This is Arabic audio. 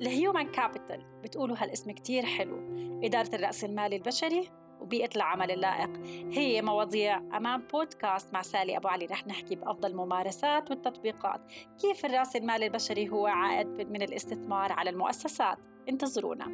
ال human capital بتقولوا هالاسم كتير حلو. إدارة الرأس المالي البشري وبيئة العمل اللائق. هي مواضيع أمان بودكاست مع سالي أبو علي. رح نحكي بأفضل الممارسات والتطبيقات. كيف الرأس المالي البشري هو عائد من الاستثمار على المؤسسات؟ انتظرونا.